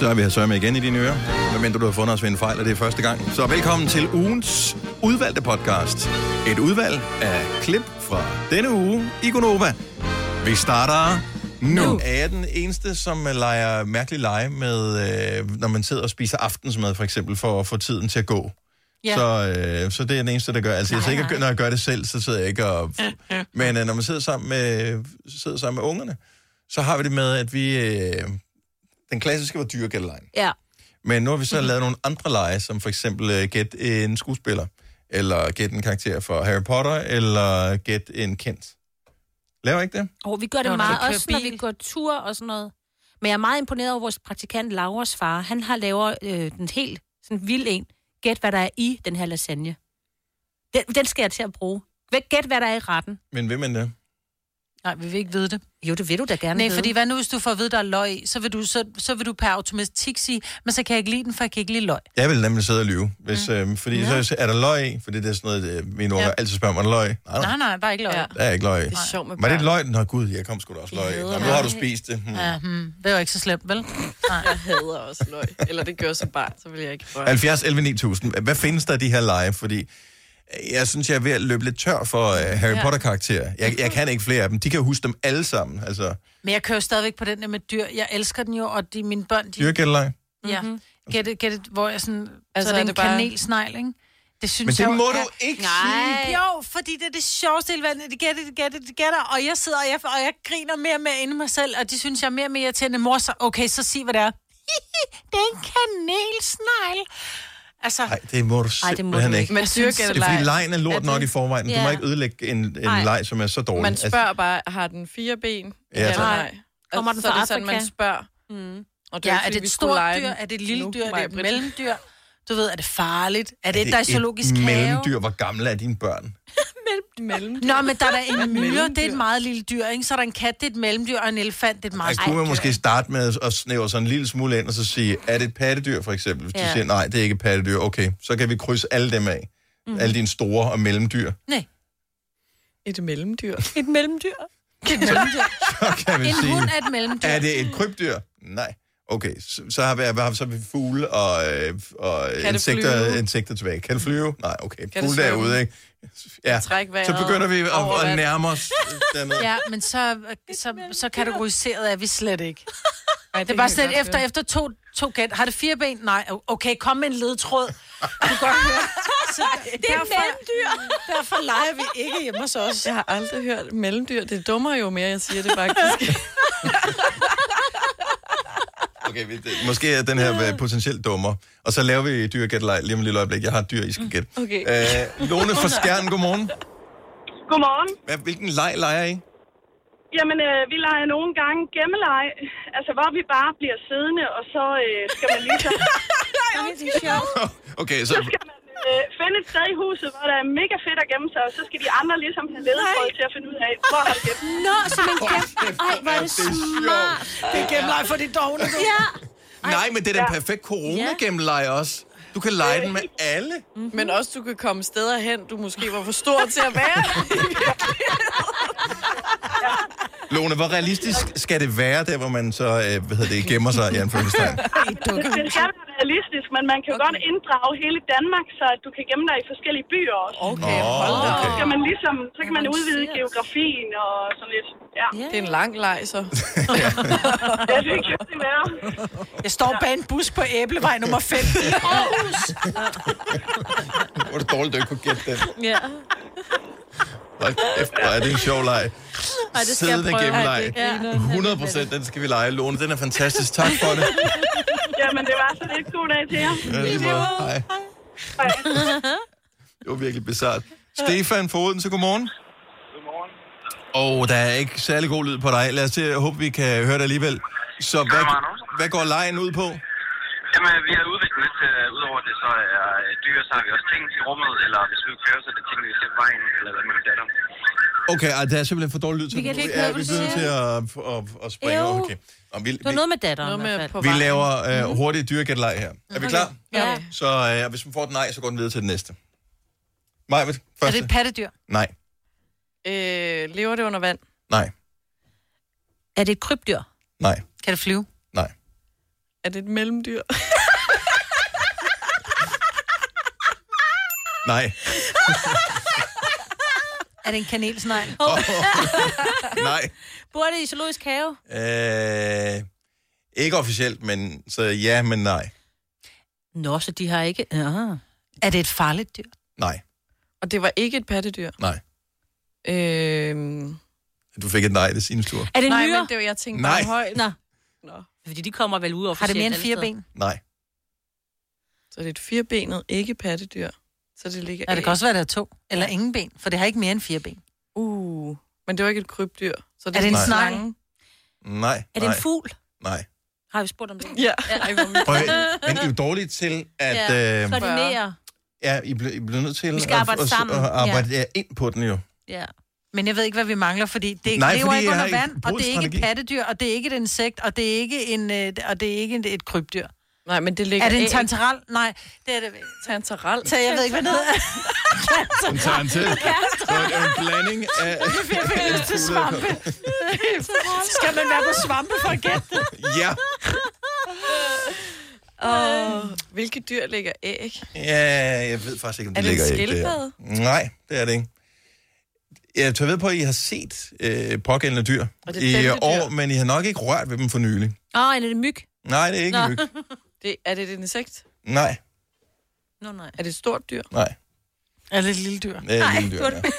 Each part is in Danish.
Så er vi her sørme igen i dine ører. Medmindre du har fundet os ved en fejl, og det er første gang. Så velkommen til ugens udvalgte podcast. Et udvalg af klip fra denne uge i Gonova. Vi starter nu. nu. Er jeg den eneste, som leger mærkelig lege med, øh, når man sidder og spiser aftensmad, for eksempel, for at få tiden til at gå? Ja. Så, øh, så det er den eneste, der gør. Altså, jeg Nej, så ikke, nej. når jeg gør det selv, så sidder jeg ikke og... Men øh, når man sidder sammen med, sidder sammen med ungerne, så har vi det med, at vi... Øh, den klassiske var dyregældelejen. Ja. Men nu har vi så lavet nogle andre lege, som for eksempel uh, gæt en skuespiller, eller gæt en karakter for Harry Potter, eller gæt en kendt. Laver I ikke det? Og vi gør det du meget, også når vi bil. går tur og sådan noget. Men jeg er meget imponeret over vores praktikant Lauras far. Han har lavet øh, den helt sådan vild en. Gæt, hvad der er i den her lasagne. Den, den skal jeg til at bruge. Gæt, hvad der er i retten. Men vil man det? Nej, vi vil ikke vide det. Jo, det vil du da gerne Nej, vide. fordi hvad nu, hvis du får at vide, der er løg så vil du, så, så vil du per automatik sige, men så kan jeg ikke lide den, for jeg kan ikke lide løg. Jeg vil nemlig sidde og lyve. Hvis, mm. øh, fordi ja. så er der løg i, fordi det er sådan noget, øh, mine unger ja. Altid spørger, er der løg? Nej, nej, Nej, nej, der er ikke løg. Ja. Der er ikke løg. Det er sjovt med Var det løg? Nå gud, jeg kom sgu da også løg. Nå, nu har du spist det. Hmm. Ja, hmm, det var ikke så slemt, vel? Nej. Jeg hader også løg. Eller det gør som barn, så vil jeg ikke røre. 70 11 9000. Hvad findes der af de her lege? Fordi øh, jeg synes, jeg er ved at løbe lidt tør for uh, Harry Ja. Potter-karakterer. Jeg, jeg kan ikke flere af dem. De kan huske dem alle sammen. Altså, Men jeg kører jo stadigvæk på den der med dyr. Jeg elsker den jo, og de, mine børn, de... dyregældeleje. Ja. Get it, get it, hvor jeg sådan... Altså, så er det er en det bare- kanelsnegl, ikke? Det synes Men det jeg må er- du ikke Nej. Jo, fordi det er det sjoveste hele verden. Det gætter, det gætter, det gætter. Og jeg sidder, og jeg, og jeg griner mere og mere inde i mig selv, og de synes, jeg er mere og mere irriterende. Mor, så, okay, så sig, hvad det er. det er en kanelsnegl. Altså, Nej, det må du Ej, det må simpelthen du ikke. ikke. Men Jeg synes- Det er fordi lejen er lort Er det- nok i forvejen. Du Ja. må ikke ødelægge en, en Ej. leg, som er så dårlig. Man spørger bare, har den fire ben? Ja, Ja, nej? Kommer Altså, den så fra er det sådan, man spørger. Mm. Og ja, jo er ikke, det et stort dyr? Er det et lille dyr? Er det et mellemdyr? Du ved, er det farligt? Er det, Er et, der er zoologisk et have? mellemdyr? Hvor gamle er dine børn? Mellemdyr. Nå, men der er der en myre, det er et meget lille dyr, ikke? Så er der en kat, det er et mellemdyr, og en elefant, det er et meget kunne man stort måske starte med at snævre sådan en lille smule ind, og så sige, er det et pattedyr for eksempel? Hvis ja. du Ja. siger, nej, det er ikke et pattedyr, okay, så kan vi krydse alle dem af. Mm. Alle dine store og mellemdyr. Nej, Et mellemdyr. Et mellemdyr. det er et mellemdyr. Så kan vi En sige, hund er et mellemdyr. er det et krybdyr? Nej. Okay, så, så har vi, hvad har vi så vi fugle og, øh, og insekter, flyve? insekter tilbage. Kan det flyve? Nej, okay. det Fugle derude, ikke? Ja, så begynder vi at, at nærme os dernede. Ja, men så, så, så kategoriseret er vi slet ikke. Ej, Det er bare kan godt efter, høre. efter to, to gæt. Har det fire ben? Nej. Okay, kom med en ledtråd. Du kan godt høre. Så det er mellemdyr. Derfor leger vi ikke hjemme hos os. Jeg har aldrig hørt mellemdyr. Det dummer jo mere, jeg siger det faktisk. Okay, vi, det, måske er den her øh, potentielt dummer. Og så laver vi dyr gættelej lige om et lille øjeblik. Jeg har et dyr, I skal gætte. Okay. Øh, Lone fra Skjern, godmorgen. Godmorgen. Hvad, hvilken leg leger I? Jamen, øh, vi leger nogle gange gemmeleg, altså hvor vi bare bliver siddende, og så øh, skal man ligesom, Okay, så... så skal man finde et sted i huset, hvor der er mega fedt at gemme sig, og så skal de andre ligesom have ledetråd til at finde ud af, hvor har du gemt. Nå, så man kan... Ej, hvor er det smart. Det er gennemleg for de dogne, du. Ja. Nej, men det er den perfekt corona-gemmeleg også. Du kan lege den med alle. Men også, du kan komme steder hen, du måske var for stor til at være. Lone, hvor realistisk skal det være, der hvor man så øh, hvad hedder det, gemmer sig i anførselstegn? Det skal være realistisk, men man kan jo okay. godt inddrage hele Danmark, så at du kan gemme dig i forskellige byer også. Okay, Åh, hold da. okay. Så kan man ligesom, så kan man udvide geografien og sådan lidt. Ja, Det er en lang leg, så. ja det kan det være. Jeg står bag en bus på Æblevej nummer 5 i Aarhus. Hvor er det dårligt, du ikke kunne gætte den. Ja. Kæft, hvor er det en sjov leg. Ej, det skal gemmeleg. Ja. 100 procent, den skal vi lege. Lone, den er fantastisk. Tak for det. Jamen, det var så lidt god dag til jer. Ja, lige måde. Hej. Hej. Det var virkelig bizart. Stefan fra Odense, godmorgen. Godmorgen. Og der er ikke særlig god lyd på dig. Lad os se, jeg håber, vi kan høre dig alligevel. Så hvad, hvad går lejen ud på? Jamen, vi har uh, udover det så er øh, dyr, så har vi også ting i rummet, eller hvis vi kører, så er det ting, vi ser på vejen, eller hvad med min datter. Okay, ej, det er simpelthen for dårlig lyd til. Vi kan ikke ja, høre, hvad vi nødt til at, at, at springe over. Okay. Og vi, Det var vi, noget med datteren Noget i med hvert fald. på vi laver uh, hurtigt dyrgætleg her. Er vi klar? Ja. Så uh, hvis man får et nej, så går den videre til den næste. Er første. det et pattedyr? Nej, Øh, lever det under vand? nej, Er det et krybdyr? nej, Kan det flyve? nej. Er det et mellemdyr? Nej. Er det en kanelsnegl? Nej. Bor det i zoologisk have? Øh, ikke officielt, men så ja, men nej. Nå, så de har ikke... Ja. Er det et farligt dyr? Nej. Og det var ikke et pattedyr. Nej. Øhm, Du fik et nej, det er tur. Er det en nej, myre? men det var, jeg tænkte Nej. bare højt. Nå, Nå. fordi de kommer vel ud Har officielt. det mere end alle fire steder. ben? Nej. Så det er et firebenet, ikke pattedyr. Så det ligger Ja, det kan også være, der er to. Eller ingen ben, for det har ikke mere end fire ben. Uh, men det var ikke et krybdyr. Så det Er det en Nej. Nej. Er det nej, en fugl? Nej. Har vi spurgt om det? Ja, Ej, hvor vildt. Prøv, at- men I er jo dårlige til at... Ja. Øh, Koordinere. ja, I bliver, I bliver nødt til Vi skal at, arbejde at, sammen, at arbejde ja. ind på den jo. Ja. Men jeg ved ikke, hvad vi mangler, fordi det Nej, Nej, lever fordi ikke jeg under har ikke vand, og brugt det er ikke et strategi. pattedyr, og det er ikke et insekt, og det er ikke, en, øh, og det er ikke et, et krybdyr. Nej, men det ligger Er det en æg. tantaral? Nej, det er det. Tantaral? Så jeg ved ikke, hvad det hedder. En til. Så er det en blanding af... til svampe. Skal man være på svampe for at gætte det? Ja. Oh, hvilke dyr lægger æg? Ja, jeg ved faktisk ikke, om Er det det en ligger ikke skildpadde? der. Nej, det er det ikke. Jeg tager ved på, at I har set øh, pågældende dyr Og det er i bæltedyr. år, men I har nok ikke rørt ved dem for nylig. Åh, oh, er det en myg? Nej, det er ikke Nå. en myg. Det, er det et insekt? Nej, Nå, nej. Er det et stort dyr? nej. Er det et lille dyr? Det er et lille dyr, ja.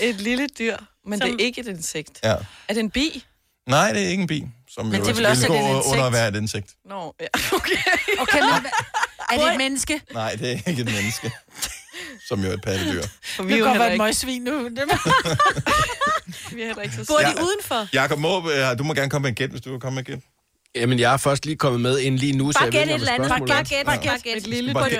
Et lille dyr, men Som- det er ikke et insekt. ja. Er det en bi? Nej, det er ikke en bi, som Men jo det er også, vil er gå et under at være et insekt. Nå, ja, okay. Okay, men er det et menneske? Nej, det er ikke et menneske, som jo er et pattedyr. For vi Det er kan godt heller være et møgsvin nu. Det vi er heller ikke så Bor Ja. de udenfor? Jakob Måb, øh, du må gerne komme med en gæt, hvis du vil komme med en gæt. Jamen, jeg er først lige kommet med ind lige nu, så Bare jeg ved gæt ikke, et eller andet. Bare er. gæt. Bare gæt. Et lille Bare dyr. Et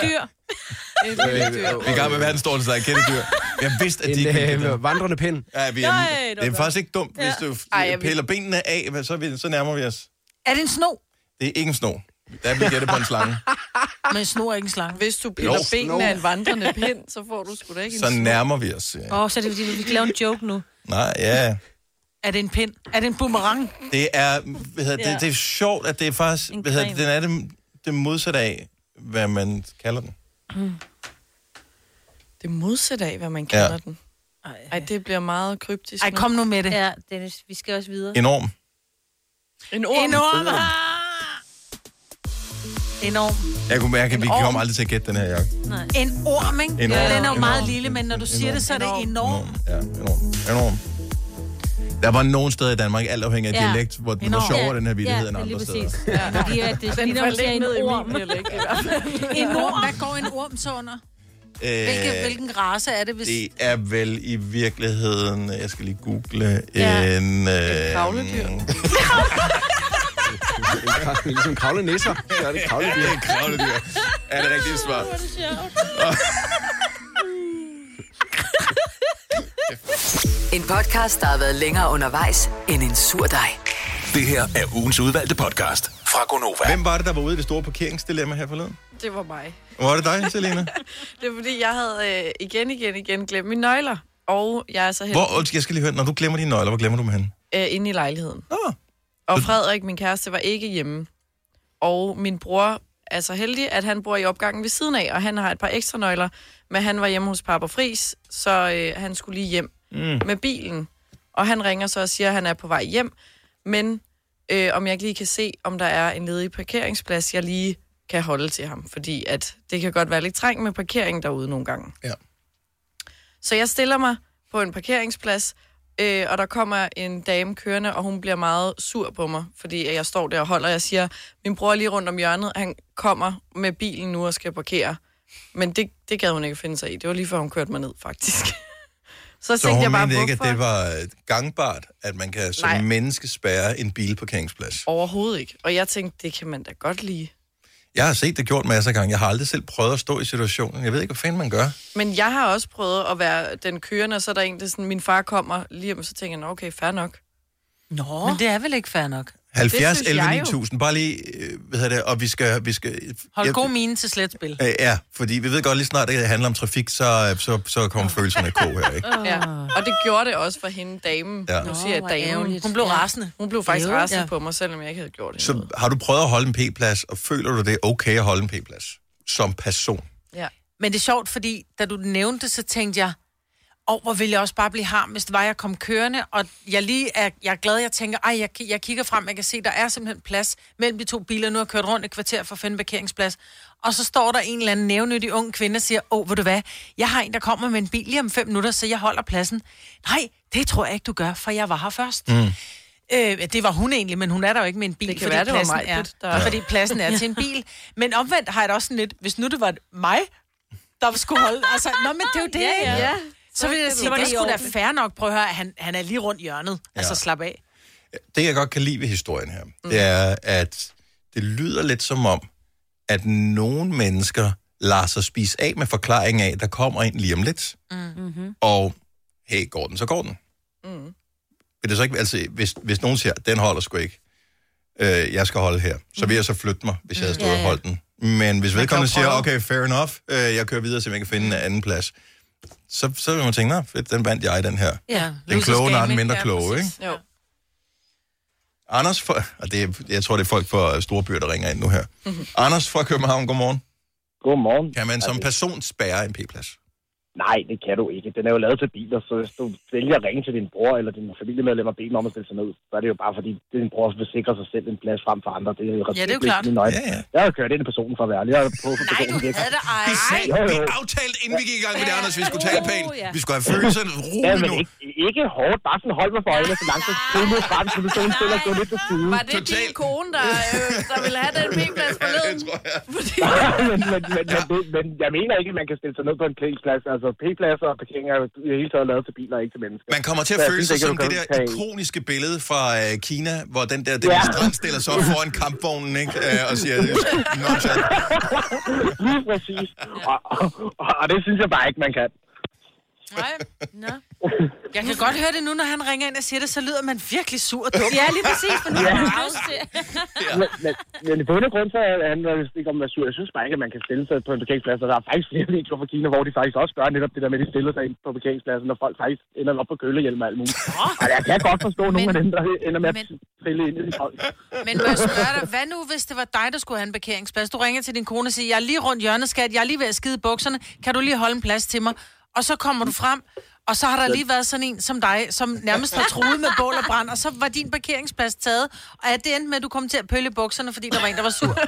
lille dyr. Vi er i gang med verdens dårligste kættedyr. Jeg vidste, at de ikke En gætte øh, det. vandrende pind. Ja, vi er, Nej, det det er godt. faktisk ikke dumt, hvis du Ej, vil- piller benene af, så, er vi, så nærmer vi os. Er det en sno? Det er ikke en sno. Der bliver gættet på en slange. Men en sno er ikke en slange. Hvis du piller Jo, benene af en vandrende pind, så får du sgu da ikke Så en snor. nærmer vi os. ja. Åh, oh, så er det fordi, vi kan lave en joke nu. Nej, ja. Er det en pind? Er det en boomerang? Det er, hvad hedder, det, det er sjovt, at det er faktisk, En hvad hedder, det, den er det, det modsatte af, hvad man kalder den. Det modsatte af, hvad man kalder Ja. den. Ej, det bliver meget kryptisk. Ej, kom nu med det. Ja, Dennis, vi skal også videre. Enorm. En orm. En orm. Enorm. Jeg kunne mærke, at vi En kommer aldrig til at gætte den her, Jacob. En orm, ikke? En orm. Den er jo En meget orm. lille, men når du siger det, så er det enorm. Ja, enorm. Enorm. Der var nogle steder i Danmark, alt afhængig af Ja. dialekt, hvor den var sjovere, den her vittighed, ja, end det er lige andre steder. præcis. Ja. Fordi at det Den ligner, en i orm. min dialekt. En orm. Hvad går en orm så under? Hvilke, Øh, hvilken race er det, hvis... Det er vel i virkeligheden, jeg skal lige google, Ja. en... Øh, kravledyr. Ligesom kravle nisser. Så er det kravledyr. Det er en kravledyr. Er det rigtige svar? En podcast, der har været længere undervejs end en sur dej. Det her er ugens udvalgte podcast fra Gonova. Hvem var det, der var ude i det store parkeringsdilemma her forleden? Det var mig. Var det dig, Selina? Det er fordi, jeg havde øh, igen, igen, igen glemt mine nøgler. Og jeg er så heldig Hvor, jeg skal lige høre, når du glemmer dine nøgler, hvor glemmer du dem hen? øh, inde i lejligheden. Nå, Og Frederik, min kæreste, var ikke hjemme. Og min bror er så heldig, at han bor i opgangen ved siden af, og han har et par ekstra nøgler, men han var hjemme hos Papa Fris, så øh, han skulle lige hjem mm. med bilen. Og han ringer så og siger, at han er på vej hjem, men øh, om jeg ikke lige kan se, om der er en ledig parkeringsplads, jeg lige kan holde til ham, fordi at det kan godt være lidt trængt med parkering derude nogle gange. Ja. Så jeg stiller mig på en parkeringsplads, øh, og der kommer en dame kørende, og hun bliver meget sur på mig, fordi jeg står der og holder. Jeg siger, min bror er lige rundt om hjørnet, han kommer med bilen nu og skal parkere. Men det, det gad hun ikke finde sig i. Det var lige før, hun kørte mig ned, faktisk. så så tænkte hun jeg bare, mente ikke, at hvorfor? det var øh, gangbart, at man kan som Nej. menneske spærre en bilparkeringsplads. Overhovedet ikke. Og jeg tænkte, det kan man da godt lide. Jeg har set det gjort masser af gange. Jeg har aldrig selv prøvet at stå i situationen. Jeg ved ikke, hvad fanden man gør. Men jeg har også prøvet at være den kørende, og så er der en, der sådan, min far kommer lige om, så tænker jeg, "Nå, okay, fair nok. Nå. Men det er vel ikke fair nok? 70 synes 11 jeg jo. 9000. Bare lige, øh, hvad hedder det, og vi skal... Vi skal Hold jeg- god mine til slet spil. Øh, Ja, fordi vi ved godt lige snart, at det handler om trafik, så, øh, så, så kommer følelserne i kog her, ikke? Ja. Og det gjorde det også for hende, damen. Ja. Nu siger jeg damen. Hun blev rasende. Hun blev faktisk rasende ja. på mig, selvom jeg ikke havde gjort det. Så har du prøvet at holde en p-plads, og føler du det er okay at holde en p-plads? Som person. Ja. Men det er sjovt, fordi da du nævnte det, så tænkte jeg, åh, hvor ville jeg også bare blive harm, hvis det var, jeg kom kørende, og jeg lige er, jeg er glad, jeg tænker, ej, jeg, jeg kigger frem, jeg kan se, der er simpelthen plads mellem de to biler, nu har jeg kørt rundt et kvarter for at finde parkeringsplads, og så står der en eller anden nævnyttig ung kvinde og siger, åh, ved du hvad, jeg har en, der kommer med en bil lige om fem minutter, så jeg holder pladsen. Nej, det tror jeg ikke, du gør, for jeg var her først. Mm. Øh, det var hun egentlig, men hun er der jo ikke med en bil, Det kan fordi, være, det var pladsen mig, er, der- fordi pladsen er til en bil. Men omvendt har jeg da også sådan lidt, hvis nu det var mig, der skulle holde... Altså, nå, men det er jo det. Ja, ja. Ja. Så vil jeg sige, var det det i skulle da fair nok. Prøv at høre, han, han er lige rundt hjørnet. Ja. Altså, slap af. Det, jeg godt kan lide ved historien her, mm. det er, at det lyder lidt som om, at nogle mennesker lader sig spise af med forklaringen af, at der kommer en lige om lidt. Mm-hmm. Og hey, går den, så går den. Mm. Vil det så ikke, altså, hvis, hvis nogen siger, den holder sgu ikke, øh, jeg skal holde her, så vil jeg så flytte mig, hvis jeg havde stået Ja, og holdt den. Men hvis vedkommende siger, okay, fair enough, øh, jeg kører videre, så jeg kan finde en anden plads, så, så vil man tænke, nå, fedt, den vandt jeg, den her. Ja. Den kloge, når den mindre ja, kloge, ikke? Jo. Anders, fra, og det er, jeg tror, det er folk fra store byer, der ringer ind nu her. Mm-hmm. Anders fra København, godmorgen. Godmorgen. Kan man som person spærre en p-plads? Nej, det kan du ikke. Den er jo lavet til biler, så hvis du vælger at ringe til din bror eller din familiemedlem og bede dem om at stille sig ned, så er det jo bare fordi, din bror vil sikre sig selv en plads frem for andre. Det er jo Ja, det er jo klart. Ja, Ja, ja. Jeg har kørt ind i personen for at være ærlig. Jeg har prøvet for Nej, du havde det ej. Vi, sagde, Jo, jo. vi aftalte, inden vi gik i gang med det, Anders, vi skulle tale Åh, pænt. ja. Vi skulle have følelserne Ja, roligt men nu. ikke, ikke hårdt. Bare sådan hold mig for øjnene, så langt så skridt frem, så personen stiller gå lidt til side. Var det Total- din kone, der, øh, der ville have den p-plads forleden? tror jeg. men, men, men, men, det, men, jeg mener ikke, at man kan stille sig ned på en p-plads. Altså, p-pladser og parkering er i hele taget lavet til biler, ikke til mennesker. Man kommer til at jeg føle sig som det der tage- ikoniske billede fra øh, Kina, hvor den der demonstrant stiller sig op foran kampvognen ikke? Øh, og siger. Lige præcis. Og, og, og, og det synes jeg bare ikke, man kan. Nej. Nå. Jeg kan godt høre det nu, når han ringer ind og siger det, så lyder man virkelig sur og dum. Ja, lige præcis, for nu har jeg lyst til. Men, men, men i bund og grund, så er han ikke om at være sur. Jeg synes bare ikke, at man kan stille sig på en parkeringsplads. Og der er faktisk flere videoer fra Kina, hvor de faktisk også gør netop det der med, at de stiller sig ind på parkeringspladsen, når folk faktisk ender op på kølehjelm og alt muligt. Og jeg kan godt forstå nogle af dem, der ender med at men- trille ind i folk. Men må jeg spørge dig, hvad nu, hvis det var dig, der skulle have en parkeringsplads? Du ringer til din kone og siger, jeg er lige rundt hjørnet, skat, jeg er lige ved at skide bukserne, kan du lige holde en plads til mig? Og så kommer du frem, og så har der lige været sådan en som dig, som nærmest har truet med bål og brand, og så var din parkeringsplads taget, og er det endte med, at du kom til at pølle bukserne, fordi der var en, der var sur?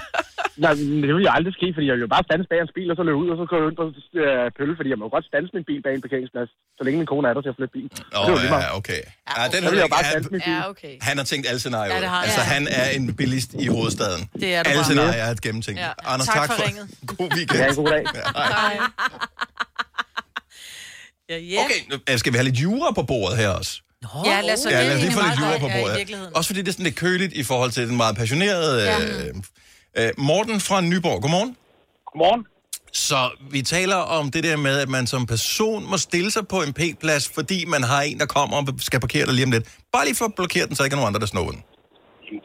Nej, det vil jo aldrig ske, fordi jeg vil jo bare stands bag hans bil, og så løbe ud, og så gå ud og øh, pølle, fordi jeg må jo godt stands min bil bag en parkeringsplads, så længe min kone er der til at flytte bilen. Åh, det er jo lige ja, okay. Ja, den er vil jeg jo bare han, min bil. Ja, okay. han har tænkt alle scenarier. Ja, det har han. altså, Ja. han er en bilist i hovedstaden. Det er du Alle bare. scenarier er et gennemtænkt. Ja. Anders, Tak tak, for for, ringet. God weekend. Ja, en god dag. Ja, hej. Ja, ja. Okay, nu skal vi have lidt jura på bordet her også? Ja, lad os, Ja, det lad os lige få lidt jura på ja, bordet. virkeligheden. Også fordi det er sådan lidt køligt i forhold til den meget passionerede... Øh, øh, Morten fra Nyborg, godmorgen. Godmorgen. Så vi taler om det der med, at man som person må stille sig på en p-plads, fordi man har en, der kommer og skal parkere dig lige om lidt. Bare lige for at blokere den, så ikke er nogen andre, der snor den.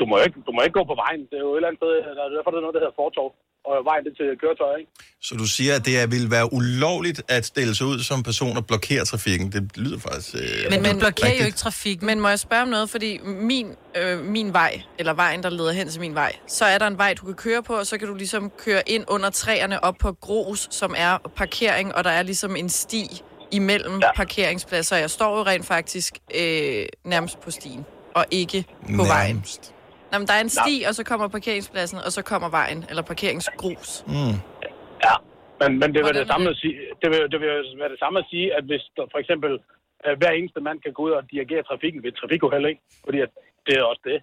Du må, ikke, du må ikke gå på vejen. Det er jo et eller andet sted, der er derfor der er noget, der hedder fortov. Og vejen det til køretøj, ikke? Så du siger, at det er, vil være ulovligt at stille sig ud som person og blokere trafikken. Det lyder faktisk... Øh, Men du blokerer jo rigtigt. ikke trafikken. Men må jeg spørge om noget, fordi min, øh, min vej, eller vejen, der leder hen til min vej, så er der en vej, du kan køre på, og så kan du ligesom køre ind under træerne op på grus, som er parkering, og der er ligesom en sti imellem ja. parkeringspladser. Jeg står jo rent faktisk øh, nærmest på stien, og ikke på vejen. Nærmest. Nå, men der er en sti, og så kommer parkeringspladsen, og så kommer vejen, eller parkeringsgrus. Mm. Ja, men, men det vil det samme at sige, det vil, det vil være det samme at sige, at hvis der, for eksempel øh, hver eneste mand kan gå ud og dirigere trafikken ved trafikuheld, ikke? Fordi at det er også det.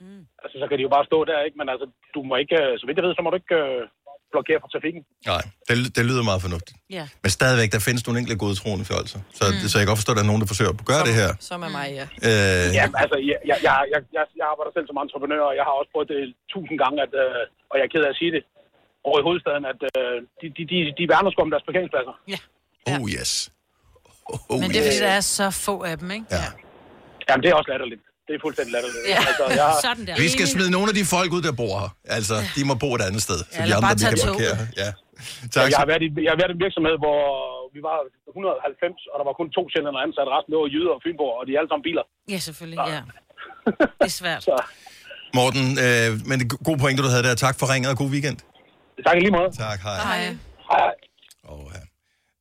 Mm. Altså, så kan de jo bare stå der, ikke? Men altså, du må ikke, så vidt jeg ved, så må du ikke øh, blokere for trafikken. Nej, det, det lyder meget fornuftigt. Ja. Men stadigvæk, der findes nogle enkelte godtroende fjolser. Så, mm. så jeg kan godt forstå, at der er nogen, der forsøger at gøre det her. Som er mig, ja. Øh, Ja, altså, jeg, jeg, jeg, jeg, jeg, arbejder selv som entreprenør, og jeg har også prøvet det tusind gange, at, øh, og jeg er ked af at sige det, over i hovedstaden, at øh, de, de, de, de værner sgu om deres parkeringspladser. Oh yes. Oh, Men det er yes. fordi, der er så få af dem, ikke? Ja. Jamen, det er også latterligt. Det er fuldstændig latterligt. Ja. Altså, jeg, Sådan der. Vi skal smide nogle af de folk ud, der bor her. Altså, de må bo et andet sted. Så Ja, de andre, bare vi kan parkere. Ja. Ja, Tak. jeg, har været i, jeg har været i en virksomhed, hvor vi var 190, og der var kun to sjældent ansat. Resten det var jyder og fynborg, og de er alle sammen biler. Ja, selvfølgelig, ja. Det er svært. Så Morten, øh, men det er god pointe, du havde der. Tak for ringet, og god weekend. tak lige måde. Tak, hej. Hej. Hej. Oh, ja.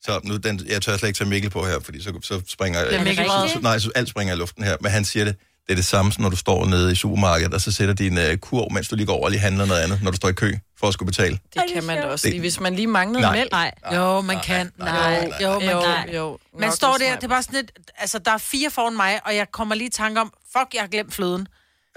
Så nu, den, jeg tør slet ikke tage Mikkel på her, fordi så, så springer... Bliver Mikkel vred? så, nej, så alt springer i luften her. Men han siger det, det er det samme, som når du står nede i supermarkedet, og så sætter din uh, kurv, mens du lige går over og lige handler noget andet, når du står i kø for at skulle betale. Det kan man da også lige, hvis man lige manglede Nej. mælk. Nej. Jo, man kan. Nej, jo, man Jo, kan. jo. Man Nok står der, det er bare sådan lidt, altså der er fire foran mig, og jeg kommer lige i tanke om, fuck, jeg har glemt fløden.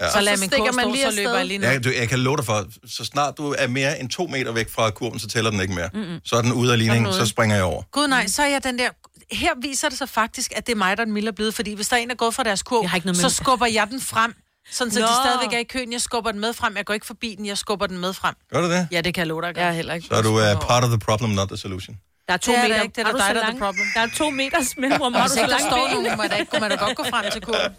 Ja. Så Og lad så min stikker kurs man stå, lige så afsted. løber jeg lige ned. Jeg, du, jeg kan love dig for, så snart du er mere end to meter væk fra kurven, så tæller den ikke mere. Mm-hmm. Så er den ude af ligningen, så springer jeg over. Gud nej, så er jeg den der... Her viser det sig faktisk, at det er mig, der er den milde er blevet, fordi hvis der er en, der er gået fra deres kurv, så skubber jeg den frem, sådan så Nå. de stadigvæk er i køen. Jeg skubber den med frem. Jeg går ikke forbi den, jeg skubber den med frem. Gør du det? Ja, det kan jeg love dig. Jeg er heller ikke. Så er du uh, part of the problem, not the solution. Der er to Det er da meter. ikke, det er da du dig, der er the problem. Der er to meters mellemrum. Har Hvis du så ikke der står ben? nogen, må, der ikke, må man da godt gå frem til kurven.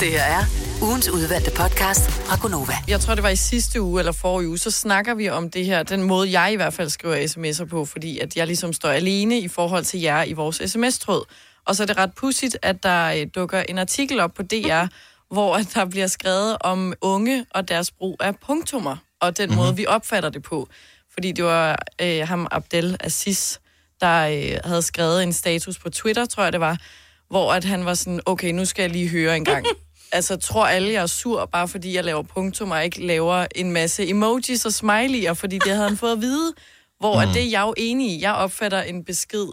Det her er ugens udvalgte podcast fra Gonova. Jeg tror, det var i sidste uge eller forrige uge, så snakker vi om det her, den måde, jeg i hvert fald skriver sms'er på, fordi at jeg ligesom står alene i forhold til jer i vores sms-tråd. Og så er det ret pudsigt, at der øh, dukker en artikel op på DR, hvor at der bliver skrevet om unge og deres brug af punktummer, og den måde, vi opfatter det på. Fordi det var øh, ham, Abdel Aziz, der øh, havde skrevet en status på Twitter, tror jeg det var, hvor at han var sådan, okay, nu skal jeg lige høre en gang. altså, tror alle, jeg er sur, bare fordi jeg laver punktum, og ikke laver en masse emojis og smiley'er, fordi det havde han fået at vide. Hvor mm. at det er jeg jo enig i. Jeg opfatter en besked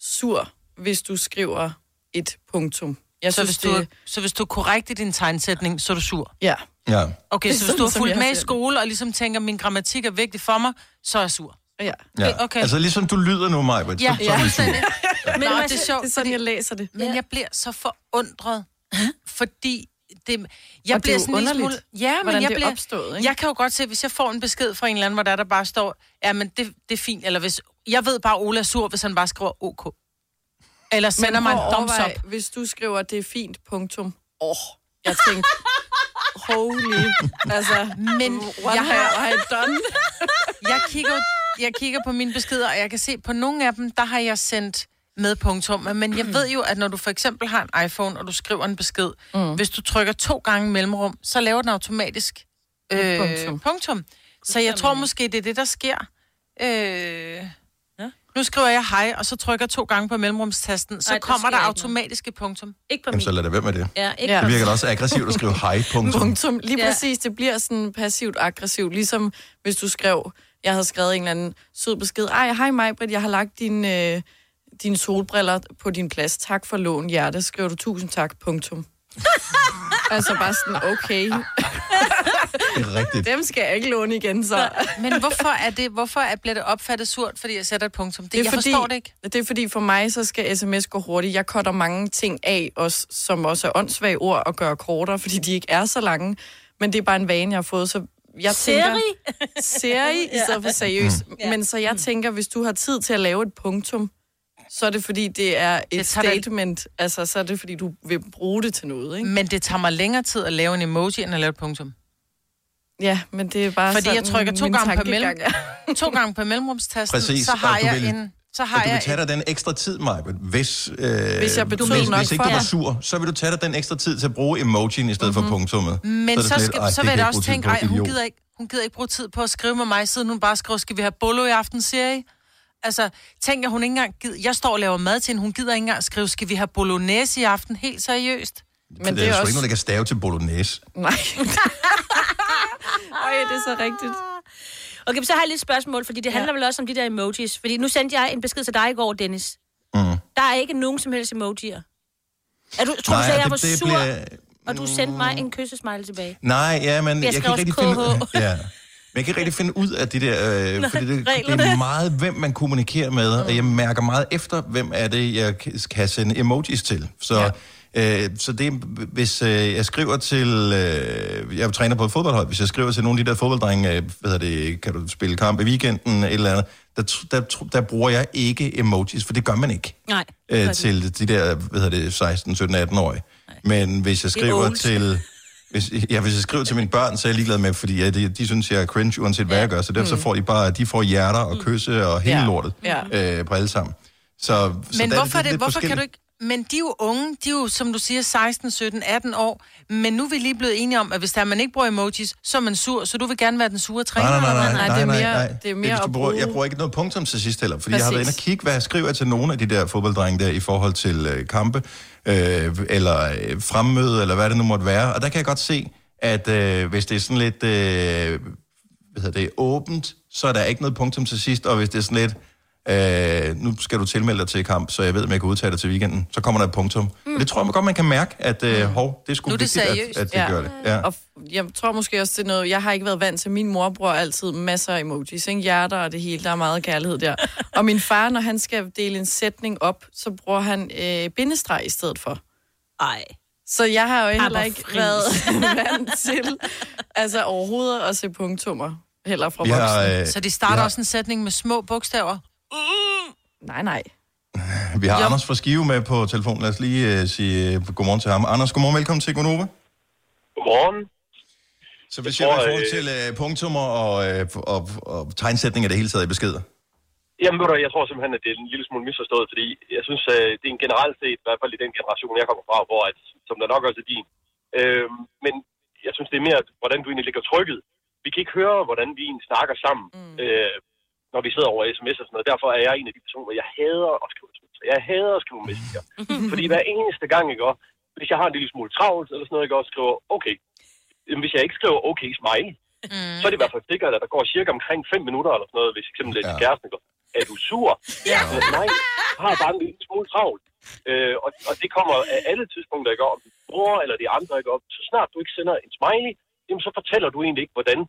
sur, hvis du skriver et punktum. Jeg Så synes, hvis, du, det... så hvis du er korrekt i din tegnsætning, så er du sur. Ja. Ja. Okay, er så hvis du har fulgt med i skole, og ligesom tænker, min grammatik er vigtig for mig, så er jeg sur. Ja. ja. Okay. Altså ligesom du lyder nu, Maja. Ja, så, så er du sur. Men Nå, det er er sjovt, Det er sådan, jeg læser det. Men jeg bliver så forundret, fordi det, jeg Og det er bliver jo underligt, smule... Ja, men jeg det er bliver, opstået, ikke? Jeg kan jo godt se, hvis jeg får en besked fra en eller anden, hvor der, der bare står, ja, men det, det er fint, eller hvis... Jeg ved bare, Ola er sur, hvis han bare skriver OK. Eller sender mig en thumbs up. Hvis du skriver, det er fint, punktum. Åh, oh, jeg tænkte, holy, altså, Men what jeg have har, I done? jeg, kigger, jeg kigger på mine beskeder, og jeg kan se, på nogle af dem, der har jeg sendt med punktum. Men jeg ved jo, at når du for eksempel har en iPhone, og du skriver en besked, mm. hvis du trykker to gange mellemrum, så laver den automatisk øh, punktum. punktum. Så jeg tror måske, det er det, der sker. Øh, nu skriver jeg hej, og så trykker jeg to gange på mellemrumstasten, så Ej, der kommer der automatiske punktum. Ikke på Jamen, så lad det være med det. Ja, ikke Ja. Det virker da også aggressivt at skrive hej, punktum. Punktum. Lige Ja. præcis, det bliver sådan passivt aggressivt. Ligesom hvis du skrev, jeg havde skrevet en eller anden sød besked. Ej, hej mig, Britt, jeg har lagt din, øh, dine solbriller på din plads. Tak for lån, hjerte. Skriver du tusind tak, punktum. altså bare sådan, okay, Det er rigtigt. dem skal jeg ikke låne igen, så. Men hvorfor er det, hvorfor er, bliver det opfattet surt, fordi jeg sætter et punktum? Det, jeg fordi, forstår det ikke. Det er fordi, for mig, så skal sms gå hurtigt. Jeg cutter mange ting af, også, som også er åndssvage ord, og gør kortere, fordi de ikke er så lange. Men det er bare en vane, jeg har fået, så jeg tænker... Seri? Seri, i stedet for seriøs. Men så jeg tænker, hvis du har tid til at lave et punktum, så er det fordi, det er et Det statement. Altså, så er det fordi, du vil bruge det til noget, ikke? Men det tager mig længere tid at lave en emoji, end at lave et punktum. Ja, men det er bare Fordi jeg sådan, trykker to gange på mellem-. To gange på mellemrumstasten, Præcis, så har jeg vil- en... Så har Og du vil jeg tage dig den ekstra tid, Maja, hvis, øh, Hvis jeg betød hvis, nok hvis ikke for du var sur, så vil du tage dig den ekstra tid til at bruge emojien i stedet mm-hmm. for punktummet. men så, lidt, skal, "Ej, så vil jeg jeg også tænke, ej, hun idiot." gider, ikke, hun gider ikke bruge tid på at skrive med mig, siden hun bare skriver, skal vi have bolo i aften, siger I? Altså, tænk, at hun ikke engang gider... Jeg står og laver mad til hende, hun gider ikke engang skrive, skal vi have bolognese i aften, helt seriøst? Men det, det er, sgu ikke noget, der kan stave til bolognese. Nej. Øj, det er så rigtigt. Okay, men så har jeg lidt spørgsmål, fordi det handler vel også om de der emojis. Fordi nu sendte jeg en besked til dig i går, Dennis. Mm. Der er ikke nogen som helst emojier. Er du, tror Nej, du, så, jeg det- var det sur, bliver- og du sendte mig en kyssesmiley tilbage? Nej, ja, men jeg, Jeg kan ikke rigtig også finde ja. Men jeg kan ikke rigtig finde ud af det der, øh, fordi det, det er meget, hvem man kommunikerer med, og jeg mærker meget efter, hvem er det, jeg kan- sende emojis til. Så Øh, så det hvis øh, jeg skriver til, øh, jeg træner på et fodboldhold, hvis jeg skriver til nogle af de der fodbolddrenge, øh, hvad det, kan du spille kamp i weekenden, et eller andet, der, der, der bruger jeg ikke emojis, for det gør man ikke Nej. øh, til de der, hvad hedder det, 16, 17, 18 årige. Men hvis jeg er skriver til, hvis, ja, hvis jeg skriver til mine børn, så er jeg ligeglad med, fordi ja, de, de synes, jeg er cringe, uanset hvad jeg gør, så derfor så får de bare, de får hjerter og kysse og hele Ja. lortet Ja. øh, på alle sammen. Så, så Men hvorfor, det, lidt hvorfor kan du ikke... Men de er jo unge, de er jo, som du siger, 16, 17, 18 år. Men nu er vi lige blevet enige om, at hvis der man ikke bruger emojis, så er man sur. Så du vil gerne være den sure træner? Nej, nej, nej, nej, hvad? nej, det er nej, mere- nej. det er mere du at bruge- Jeg bruger ikke noget punktum til sidst heller, fordi Præcis. jeg har været inde og kigge, hvad jeg skriver til nogle af de der fodbolddrenge der i forhold til øh, kampe, øh, eller øh, fremmøde, eller hvad det nu måtte være. Og der kan jeg godt se, at øh, hvis det er sådan lidt, øh, hvad hedder det, åbent, så er der ikke noget punktum til sidst, og hvis det er sådan lidt, øh, nu skal du tilmelde dig til kamp, så jeg ved, om jeg kan udtage dig til weekenden, så kommer der et punktum. Mm. Og det tror jeg godt, man kan mærke, at øh, hov, det er sgu Nu er det vigtigt, at, seriøst. at det Ja. gør det. Ja. Og jeg tror måske også, det er noget... Jeg har ikke været vant til, min mor bruger altid masser af emojis, ikke? Hjerter og det hele, der er meget kærlighed der. Og min far, når han skal dele en sætning op, så bruger han øh, bindestreg i stedet for. Ej. Så jeg har jo heller ikke været vant til altså overhovedet at se punktummer, heller fra voksne. øh, Så de starter har- også en sætning med små bogstaver? Nej, nej. Vi har Jo. Anders fra Skive med på telefonen. Lad os lige uh, sige uh, godmorgen til ham. Anders, godmorgen. Velkommen til Gonova. Godmorgen. Så hvis Jeg tror, jeg i forhold øh, til uh, punktummer og, uh, og, og tegnsætninger det hele taget i beskeder. Jamen, ved du, jeg tror simpelthen, at det er en lille smule misforstået, fordi jeg synes, øh, det er en generelt set, i hvert fald i den generation, jeg kommer fra, hvor at, som der nok også er din. Øh, men jeg synes, det er mere, hvordan du egentlig ligger trykket. Vi kan ikke høre, hvordan vi egentlig snakker sammen, mm. øh, når vi sidder over sms og sådan noget. Derfor er jeg en af de personer, jeg hader at skrive sms. Jeg hader at skrive messenger. fordi hver eneste gang, ikke, også, hvis jeg har en lille smule travlt eller sådan noget, ikke, også skriver, okay. Jamen, hvis jeg ikke skriver okay smiley, mm. så er det i hvert fald sikkert, at der går cirka omkring 5 minutter eller sådan noget, hvis eksempel er Ja. kæresten, går, er du sur? Ja. Nej, jeg har bare en lille smule travlt. Øh, og, og det kommer af alle tidspunkter, ikke om bror eller de andre, ikke op. Så snart du ikke sender en smiley, jamen så fortæller du egentlig ikke, hvordan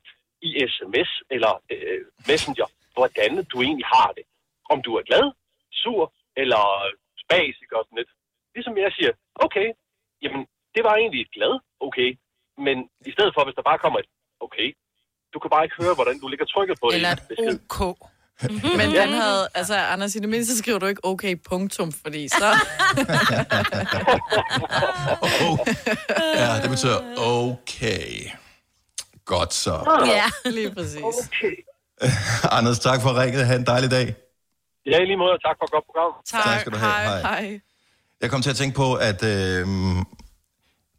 i sms eller øh, messenger, hvordan du egentlig har det. Om du er glad, sur eller ikke og sådan lidt. Ligesom jeg siger, okay, jamen det var egentlig et glad, okay. Men i stedet for, hvis der bare kommer et okay, du kan bare ikke høre, hvordan du ligger trykket på det. Eller i et besked. OK? Men han havde, altså Anders, i det mindste skriver du ikke okay punktum, fordi så... Oh. Ja, det betyder okay. Godt så. Ja. Lige præcis. Okay. Anders, tak for ringet. Ha' en dejlig dag. Ja, i lige måde, tak for et godt program. Tak skal du have. Hej. Hej. Jeg kom til at tænke på, at øh,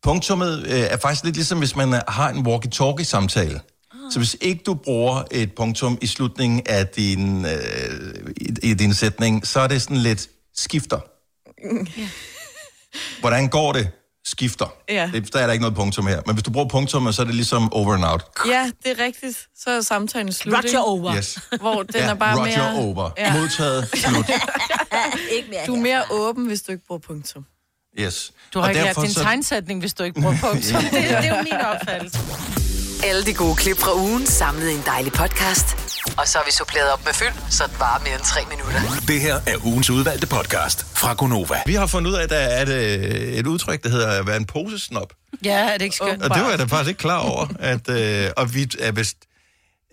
punktummet øh, er faktisk lidt ligesom, hvis man øh, har en walkie-talkie-samtale. Så hvis ikke du bruger et punktum i slutningen af din, øh, i, i din sætning, så er det sådan lidt skifter. Hvordan går det? Skifter. Ja. Det, der er der ikke noget punktum her. Men hvis du bruger punktummet, så er det ligesom over and out. Ja, det er rigtigt. Så er samtalen slut, Roger ikke? over. Yes. Hvor den ja, er bare Roger mere... over. Ja. Modtaget. Slut. Ikke mere Du er mere åben, hvis du ikke bruger punktum. Yes. Du har Og ikke lært din så- tegnsætning, hvis du ikke bruger punktum. det, det er jo min opfattelse. Alle de gode klip fra ugen samlet i en dejlig podcast. Og så har vi suppleret op med fyld, så det varer mere end tre minutter. Det her er ugens udvalgte podcast fra Gonova. Vi har fundet ud af, at der er et, øh, et udtryk, der hedder at være en posesnop. Ja, er det ikke skønt? Og det var jeg da faktisk ikke klar over. At, øh, og vi er vist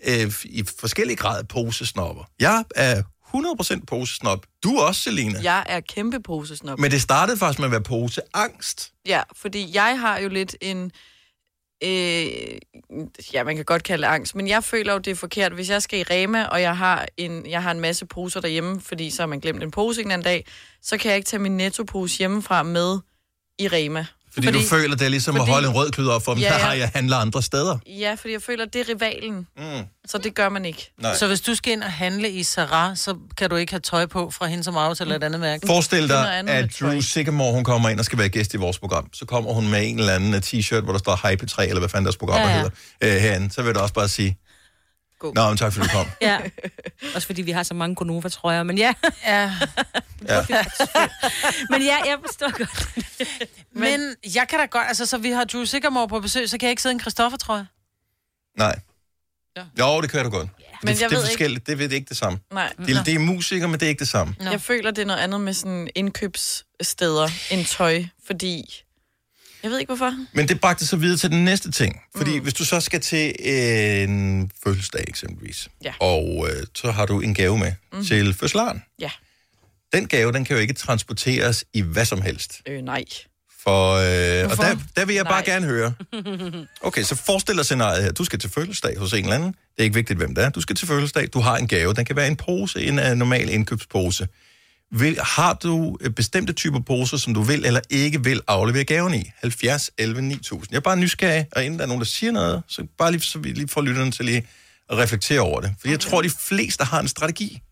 øh, i forskellige grader posesnopper. Jeg er 100% posesnop. Du også, Selina. Jeg er kæmpe posesnop. Men det startede faktisk med at være poseangst. Ja, fordi jeg har jo lidt en... Øh, ja, man kan godt kalde det angst, men jeg føler jo, det er forkert. Hvis jeg skal i Rema, og jeg har en, jeg har en masse poser derhjemme, fordi så har man glemt en pose en anden dag, så kan jeg ikke tage min nettopose hjemmefra med i Rema. Fordi, fordi du føler, det er ligesom fordi, at holde en rød klud op for dem. Ja, Ja, ja. ja. jeg handler andre steder. Ja, fordi jeg føler, det er rivalen. Mm. Så det gør man ikke. Nej. Så hvis du skal ind og handle i Sarah, så kan du ikke have tøj på fra hende som aftaler et andet mærke. Forestil dig, at. Drew Sigamore, hun kommer ind og skal være gæst i vores program. Så kommer hun med en eller anden t-shirt, hvor der står Hype 3, eller hvad fanden deres program ja, ja. hedder, øh, herinde. Så vil du også bare sige, God. Nå, men tak fordi du kom. Ja. Også fordi vi har så mange Gonova, tror jeg. Men ja, Ja. Ja. men ja, jeg forstår godt. Men jeg kan da godt, altså så vi har Drew Sigamore på besøg, så kan jeg ikke sidde en Christoffer, tror jeg. Nej. Jo, det kan du godt. Men det, jeg det er ved ikke- forskelligt. Det, det er ikke det samme. Nej. Det, det er musikere, men det er ikke det samme. Nå. Jeg føler, det er noget andet med sådan indkøbssteder end tøj, fordi Jeg ved ikke, hvorfor. Men det bragte så videre til den næste ting. Fordi mm. hvis du så skal til en fødselsdag eksempelvis, Ja. og øh, så har du en gave med mm. til fødselaren. Ja. Den gave, den kan jo ikke transporteres i hvad som helst. Øh, nej. For, øh, og der, der vil jeg bare Nej. gerne høre. Okay, så forestil dig scenariet her. Du skal til fødselsdag hos en eller anden. Det er ikke vigtigt, hvem det er. Du skal til fødselsdag. Du har en gave. Den kan være en pose, en uh, normal indkøbspose. Vil, har du øh, bestemte typer poser, som du vil eller ikke vil aflevere gaven i? 70, 11, 9000. Jeg er bare nysgerrig, og inden der er nogen, der siger noget, så bare lige, så vi lige får lytterne til lige at reflektere over det. For jeg tror, de fleste har en strategi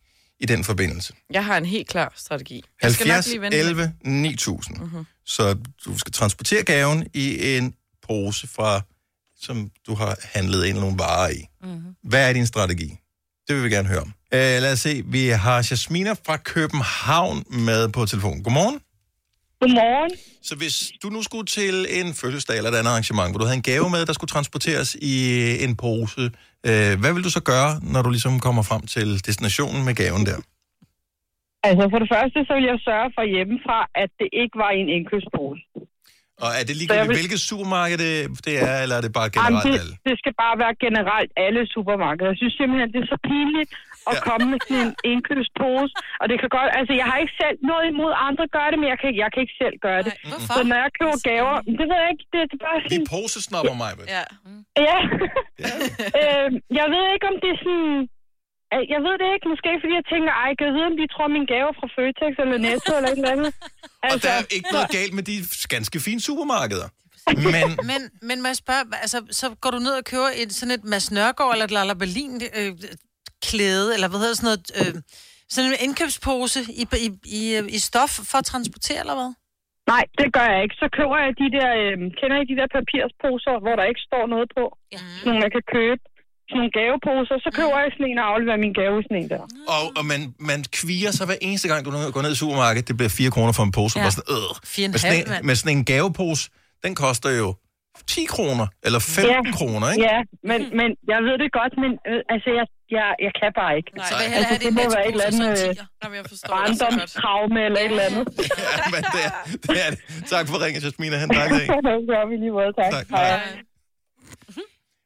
i den forbindelse. Jeg har en helt klar strategi. Jeg skal nok 70, lige vente lidt. 11, 9000. Mm-hmm. Så du skal transportere gaven i en pose fra, som du har handlet ind nogle varer i. Mm-hmm. Hvad er din strategi? Det vil vi gerne høre om. Uh, lad os se, vi har Jasmina fra København med på telefonen. Godmorgen. Godmorgen. Så hvis du nu skulle til en fødselsdag eller et andet arrangement, hvor du havde en gave med, der skulle transporteres i en pose, uh, hvad vil du så gøre, når du ligesom kommer frem til destinationen med gaven der? Altså for det første, så vil jeg sørge for hjemmefra, at det ikke var i en indkøbspose. Og er det ligegyldigt, vil- hvilket supermarked det, det er, eller er det bare Jamen, generelt det, alle? det skal bare være generelt alle supermarkeder. Jeg synes simpelthen, det er så pinligt at Ja. komme med sådan en indkøbspose. Og det kan godt, altså jeg har ikke selv noget imod at andre gør det, men jeg kan, jeg kan ikke selv gøre det. Hvorfor? Så når jeg køber gaver, det ved jeg ikke, det er bare Vi sådan, posesnapper mig, vel? Ja. ja. øh, jeg ved ikke, om det er sådan, jeg ved det ikke, måske fordi jeg tænker, ej, kan jeg vide, om de tror, min gave er fra Føtex eller Netto eller et eller andet. Og der er ikke noget galt med de ganske fine supermarkeder. Men Men, men må jeg spørge, altså, så går du ned og køber et, sådan et Mads Nørgaard eller et Lala Berlin øh, klæde, eller hvad hedder sådan noget, øh, sådan en indkøbspose i, i, i, i stof for at transportere, eller hvad? Nej, det gør jeg ikke. Så køber jeg de der, øh, kender I de der papirsposer, hvor der ikke står noget på? Ja. Sådan nogle, jeg kan købe. Sådan nogle gaveposer. Så køber jeg sådan en og afleverer min gave i sådan en der. og, og man, man kviger sig hver eneste gang, du går ned i supermarkedet. Det bliver 4 kroner for en pose. Ja. Sådan, øh. Fire og en med, sådan en, med sådan en gavepose, den koster jo 10 kroner, eller 15 Ja. kroner, ikke? Ja, men, men jeg ved det godt, men øh, altså, jeg, jeg, jeg kan bare ikke. Nej, Så Altså, det det må være et eller andet øh, barndomstraume eller et eller andet. Ja, men det er, det er det. Tak for ringen, Jasmina. Han tak dag. det gør vi lige måde, tak. Tak. Hej.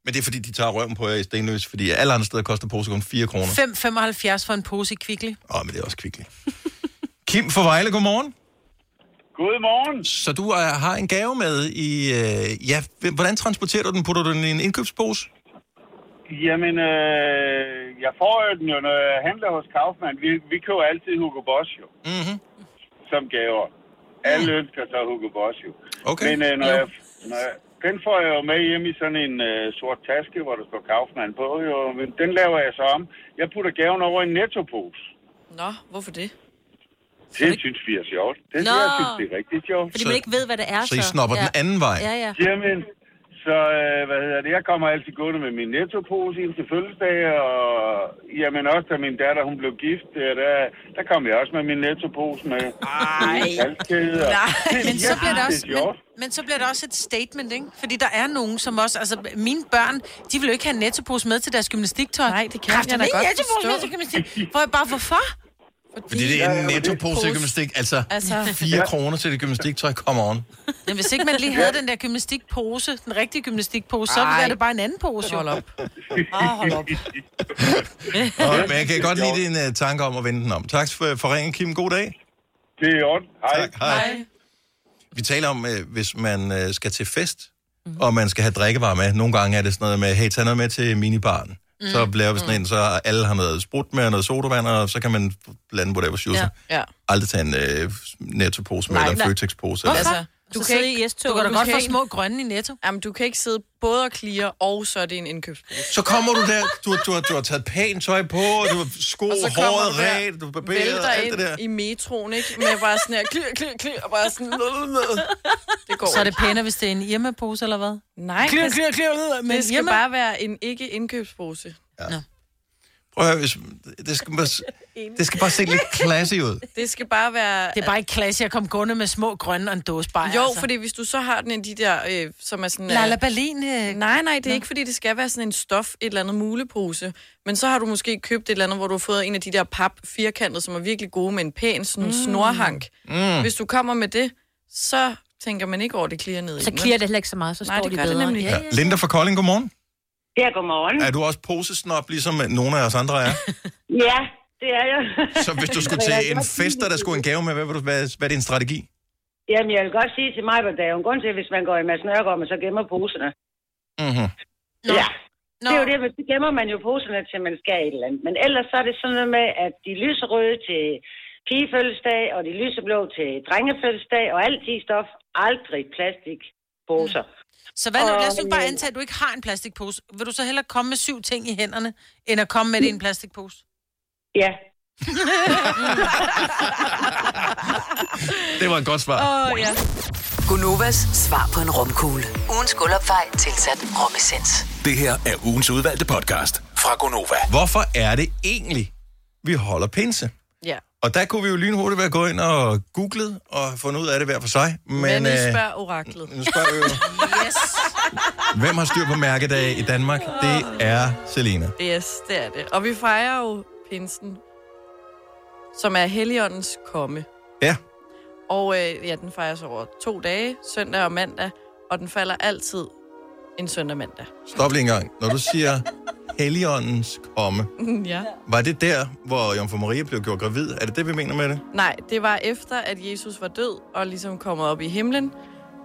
Men det er fordi, de tager røven på jer i Stenløs, fordi alle andre steder koster pose kun 4 kroner. 5,75 for en pose i Kvickly. Åh, oh, men det er også kvickligt. Kim fra Vejle, godmorgen. Godmorgen. Så du øh, har en gave med i... Øh, ja, hvordan transporterer du den? Putter du den i en indkøbspose? Jamen, øh, jeg får jo den jo, når jeg handler hos Kaufmann. Vi, vi køber altid Hugo Boss jo, Mm-hmm. som gaver. Alle ønsker sig Hugo Boss jo. Okay. Men øh, når, jeg, når jeg, den får jeg jo med hjem i sådan en øh, sort taske, hvor der står Kaufmann på. Jo. Men den laver jeg så om. Jeg putter gaven over i en nettopose. Nå, hvorfor det? Det synes vi er sjovt. Det Nå. jeg synes, det er rigtig sjovt. Fordi man ikke ved, hvad det er, Så I snopper ja. den anden vej? Ja, ja. Jamen, så øh, hvad hedder det? Jeg kommer altid gående med min nettopose ind til fødselsdag, og jamen også da min datter hun blev gift, der, der, der kom jeg også med min nettopose med. Ej. halskæde, og- Nej. Men så bliver det også, men, men så bliver det også et statement, ikke? Fordi der er nogen, som også, altså mine børn, de vil jo ikke have en nettopose med til deres gymnastiktøj. Nej, det kan Kræfter, jeg da ikke godt nettopose med forstå. til gymnastik. Hvor jeg bare, hvorfor? Fordi det er en nettopose til gymnastik. Altså, Altså- 4 kroner til det gymnastiktøj. Come on. Men hvis ikke man lige havde den der gymnastikpose, den rigtige gymnastikpose, så er det bare en anden pose. Hold op. Ah, hold op. Og, men jeg kan godt lide din uh, tanke om at vende den om. Tak for, for ringen, Kim. God dag. Det er i orden. Hej. Tak. Hej. Vi taler om, øh, hvis man øh, skal til fest, mm-hmm. og man skal have drikkevarer med. Nogle gange er det sådan noget med, hey, tag noget med til minibaren. Mm. Så laver vi sådan en, så alle har noget sprut med og noget sodavand, og så kan man blande whatever shoes. Ja. Ja. Aldrig tage en øh, nettopose med, Nej, eller en. Føtex-pose. Hvorfor? Eller. Du kan ikke... Du kan da godt få små grønne i netto. Jamen, du kan ikke sidde både og clear, og så er det en indkøbspose. Så kommer du der, du, du, har, du har taget pænt tøj på, du har sko, Og håret du der, ret, du har barberet, Vælter alt det der. ind i metroen, ikke? Med bare sådan her, klir, klir, klir, og bare sådan... Det går Så er det pænere, hvis det er en Irma-pose, eller hvad? Nej, Klir, det, klir, klir, men det skal Irma... bare være en ikke-indkøbspose. Prøv at høre, hvis, det, skal bare, det skal bare se lidt classy ud. Det skal bare være... Det er bare ikke klasse at komme gående med små grønne og en dåse bajer. Jo, altså. fordi hvis du så har den i de der, øh, som er sådan... Lala Øh, Berlin... Øh... nej, nej, det er ikke, fordi det skal være sådan en stof, et eller andet mulepose. Men så har du måske købt et eller andet, hvor du har fået en af de der pap firkantet, som er virkelig gode med en pæn sådan mm. snorhank. Mm. Hvis du kommer med det, så tænker man ikke over, det klirer ned i Så klirer det heller ikke så meget, så Nej, står det de gør det bedre. nemlig. Ja, Ja. ja. Linda fra Kolding, godmorgen. Ja, godmorgen. Er du også posesnop, ligesom nogle af os andre er? Ja, det er jeg. Så hvis du skulle til en fest, og der skulle en gave med, hvad, vil du, hvad, hvad er din strategi? Jamen, jeg vil godt sige til mig, at der er jo en grund til, hvis man går i Mads Nørgaard, man så gemmer poserne. Mm-hmm. Ja. Det er jo det, men så gemmer man jo poserne til, man skal et eller andet. Men ellers så er det sådan noget med, at de lyserøde til pigefødselsdag, og de lyseblå til drengefødselsdag, og alt i stof, aldrig plastikposer. Så hvad nu? Og, Lad os nu bare øh, antage, at du ikke har en plastikpose. Vil du så hellere komme med syv ting i hænderne, end at komme med det i en plastikpose? Ja. Det var et godt svar. Åh, oh, ja. Gunovas svar på en romkugle. Ugens guldopfej tilsat romessens. Det her er ugens udvalgte podcast fra Gonova. Hvorfor er det egentlig, vi holder pinse? Og der kunne vi jo lynhurtigt være gået ind og googlet og fundet ud af det hver for sig. Men, Men, I øh, spørger oraklet. nu spørger vi jo, Yes. hvem har styr på mærkedag i Danmark? Det er Selina. Yes, det er det. Og vi fejrer jo pinsen, som er Helligåndens komme. Ja. Og øh, ja, den fejres over to dage, søndag og mandag, og den falder altid en søndag mandag. Stop lige en gang. Når du siger Helligåndens komme, ja. var det der, hvor Jomfru Maria blev gjort gravid? Er det det, vi mener med det? Nej, det var efter, at Jesus var død og ligesom kommet op i himlen,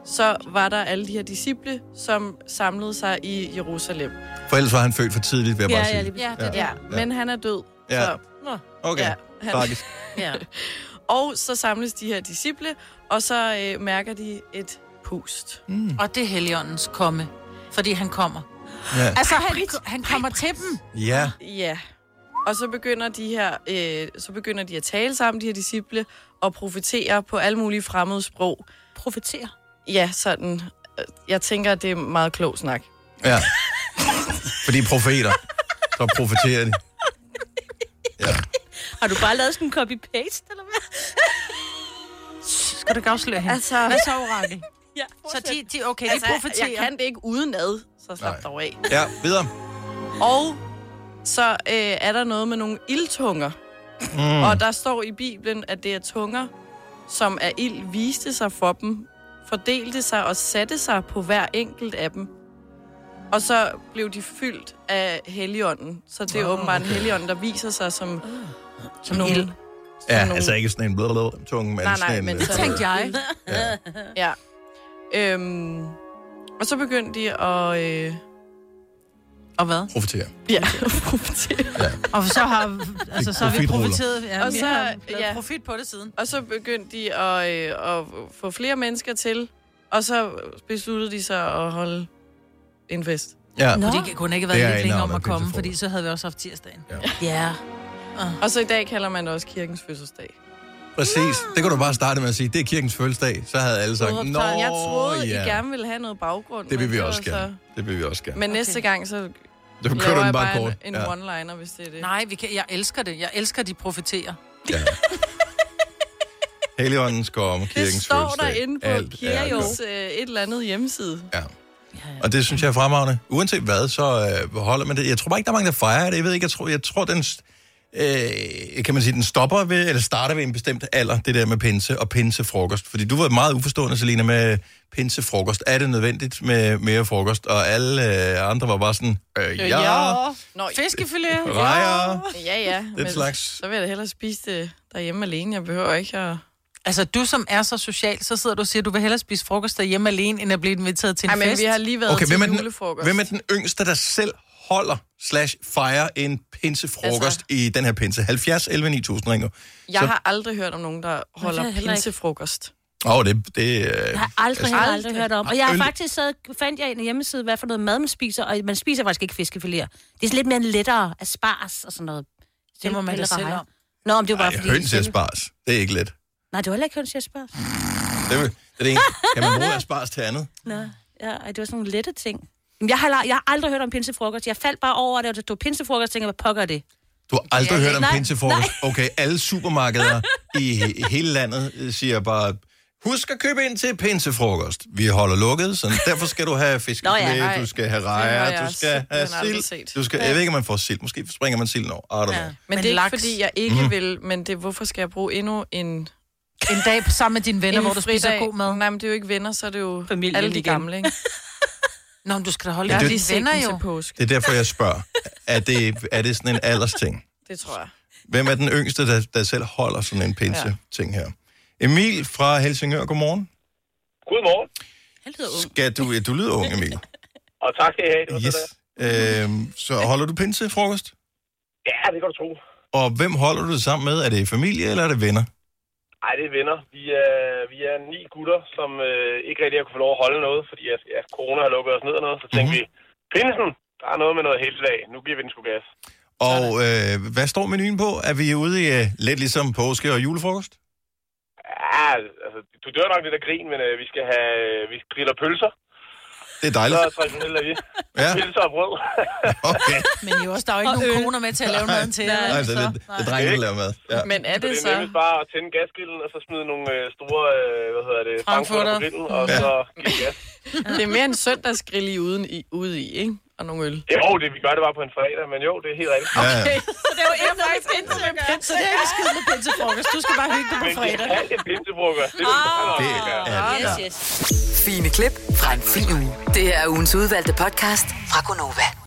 så var der alle de her disciple, som samlede sig i Jerusalem. For ellers var han født for tidligt, vil jeg bare sige. ja, det, ja. ja. Men han er død. Ja. Så, Nå. Okay, Ja, han- tragisk. ja. Og så samles de her disciple, og så øh, mærker de et pust. Mm. Og det er Helligåndens komme, fordi han kommer. Ja. Altså, han, han kommer til dem. Ja. Ja. Og så begynder de her, øh, så begynder de at tale sammen, de her disciple, og profetere på alle mulige fremmede sprog. Profetere? Ja, sådan. øh, Jeg tænker, at det er meget klog snak. Ja. Fordi profeter, så profeterer de. Har du bare lavet sådan en copy-paste, eller hvad? Skal du ikke afsløre hende? Altså- Hvad så, orakel? Ja, Så de, de okay, altså, de profeterer. Jeg kan det ikke udenad, så slap dog af. Ja, videre. Og så øh, er der noget med nogle ildtunger. Mm. Og der står i Bibelen, at det er tunger, som af ild viste sig for dem, fordelte sig og satte sig på hver enkelt af dem. Og så blev de fyldt af helligånden. Så det er oh, åbenbart en okay. helligånd, der viser sig som, Som nogle ild. Ja, nogle- altså ikke sådan en blablabla tunge, men Nej, sådan nej, en... men øh, så- Tænkte jeg. Ja. Ja. Øhm, og så begyndte de at... Øh, og hvad? Profetere. Ja, profetere. Og så har, altså, så har vi profiteret. Ja, Og så- vi har ja. profit på det siden. Og så begyndte de at, øh, at få flere mennesker til, og så besluttede de sig at holde en fest. Ja. Nå. Fordi det kunne ikke have været lidt i længere om at komme, fordi så havde vi også haft tirsdagen. Ja. Ja. Og så i dag kalder man det også kirkens fødselsdag. Præcis. Det kunne du bare starte med at sige. Det er kirkens fødselsdag. Så havde alle sagt, Nå, jeg troede, ja. I gerne ville have noget baggrund. Det vil vi også så- gerne. Det vil vi også gerne. Men næste gang, så Du kører laver den bare bare kort. en, en Ja. one-liner, hvis det er det. Nej, vi kan, jeg elsker det. Jeg elsker, de profeterer. Helligåndens komme, Det kirkens står der fødselsdag. inde på Alt kirkens øh, et eller andet hjemmeside. Ja. Og det synes jeg er fremragende. Uanset hvad, så øh, holder man det. Jeg tror bare ikke, der er mange, der fejrer det. Jeg ved ikke, jeg tror, jeg tror den, øh, kan man sige, den stopper ved, eller starter ved en bestemt alder, det der med pinse og pinsefrokost. Fordi du var meget uforstående, Selina, med pinsefrokost. Er det nødvendigt med mere frokost? Og alle øh, andre var bare sådan, øh, ja, Nå, Fiskefilet. rejer. Ja, ja. Den slags. Så vil jeg da hellere spise det derhjemme alene. Jeg behøver ikke at... Altså, du som er så social, så sidder du og siger, at du vil hellere spise frokost derhjemme alene, end at blive inviteret til en Ej, men fest. vi har lige været Okay, til hvem er, den, julefrokost. hvem er den yngste, der selv holder slash fejrer en pinsefrokost altså, i den her pinse? 70, 11, 9000 ringer. Jeg har aldrig hørt om nogen, der det holder pinsefrokost. Åh, oh, det, det, øh, Jeg har aldrig, altså, aldrig, aldrig hørt om. Og jeg har Øl- faktisk sad, fandt jeg en hjemmeside, hvad for noget mad man spiser, og man spiser faktisk ikke fiskefiléer. Det er lidt mere lettere asparges og sådan noget. Det må man da selv om. Nå, om det var bare Ej, fordi... høns i asparges. Det er ikke let. Nej, du har heller ikke høns i asparges. Det, er- det er det ene. Kan man bruge asparges til andet? Nå, ja, det var sådan nogle lette ting. Jeg har, jeg har aldrig hørt om pinsefrokost. Jeg faldt bare over det, og det stod pinsefrokost, og tænkte, hvad pokker er det? Du har aldrig Ja, hørt om nej, pinsefrokost? Okay, alle supermarkeder i he- hele landet øh, siger bare, husk at købe ind til pinsefrokost. Vi holder lukket, så derfor skal du have Nå fiskefilet, ja, nej. du skal have rejer, jeg du skal have sild. Du skal, jeg ved ikke, om man får sild. Måske springer man silden over. I don't know. Men, Men det er laks. ikke, fordi jeg ikke mm. vil, men det hvorfor skal jeg bruge endnu en En dag sammen med dine venner, En hvor du spiser fridag. god mad. Nej, men det er jo ikke venner, så er det jo Familien alle de igen. gamle, ikke? Nå, men du skal da holde har det- set venner jo. påske. Det er derfor, jeg spørger. Er det, er det sådan en aldersting? Det tror jeg. Hvem er den yngste, der, der selv holder sådan en pinse-ting her? Emil fra Helsingør, godmorgen. Godmorgen. Han lyder ung. Skal du, du lyder ung, Emil. Og tak skal I have. Det var Yes. så det. Øhm, så holder du pinsefrokost? Ja, det kan du tro. Og hvem holder du det sammen med? Er det familie, eller er det venner? Ej, det er venner. Vi er, vi er ni gutter, som øh, ikke rigtig har kunne få lov at holde noget, fordi at, ja, corona har lukket os ned og noget. Så tænkte Mhm. vi, pinsen, der er noget med noget helsedag. Nu giver vi den sgu gas. Og øh, hvad står menuen på? Er vi ude i øh, lidt ligesom påske og julefrokost? Ja, altså, du dør nok lidt af grin, men øh, vi skal have, øh, vi griller pølser. Det er Så dejligt. traditionelt er vi. Ja. Pølser og brød. Okay. Men jo også, der er jo ikke nogen koner med til at lave maden til. jer, Nej, altså, det, det er drenge, der laver mad. Ja. Men er Så det det er så... nemmest bare at tænde gasgrillen, og så smide nogle øh, store, øh, hvad hedder det, Frankfurter. frankfurter på grillen, og Ja. så give gas. Det er mere en søndagsgrill i uden i, ude i, ikke? Og nogle øl. Jo, det, vi gør det bare på en fredag, men jo, det er helt rigtigt. Ja, ja. Så det er jo ikke faktisk pinse. Så det er ikke skide med pinsefrokost. Du skal bare hygge dig på Men fredag. har en pinsefrokost. Det Ah. ah, Det er Yes, yes. Fine klip fra en fin uge. Det her er ugens udvalgte podcast fra Gonova.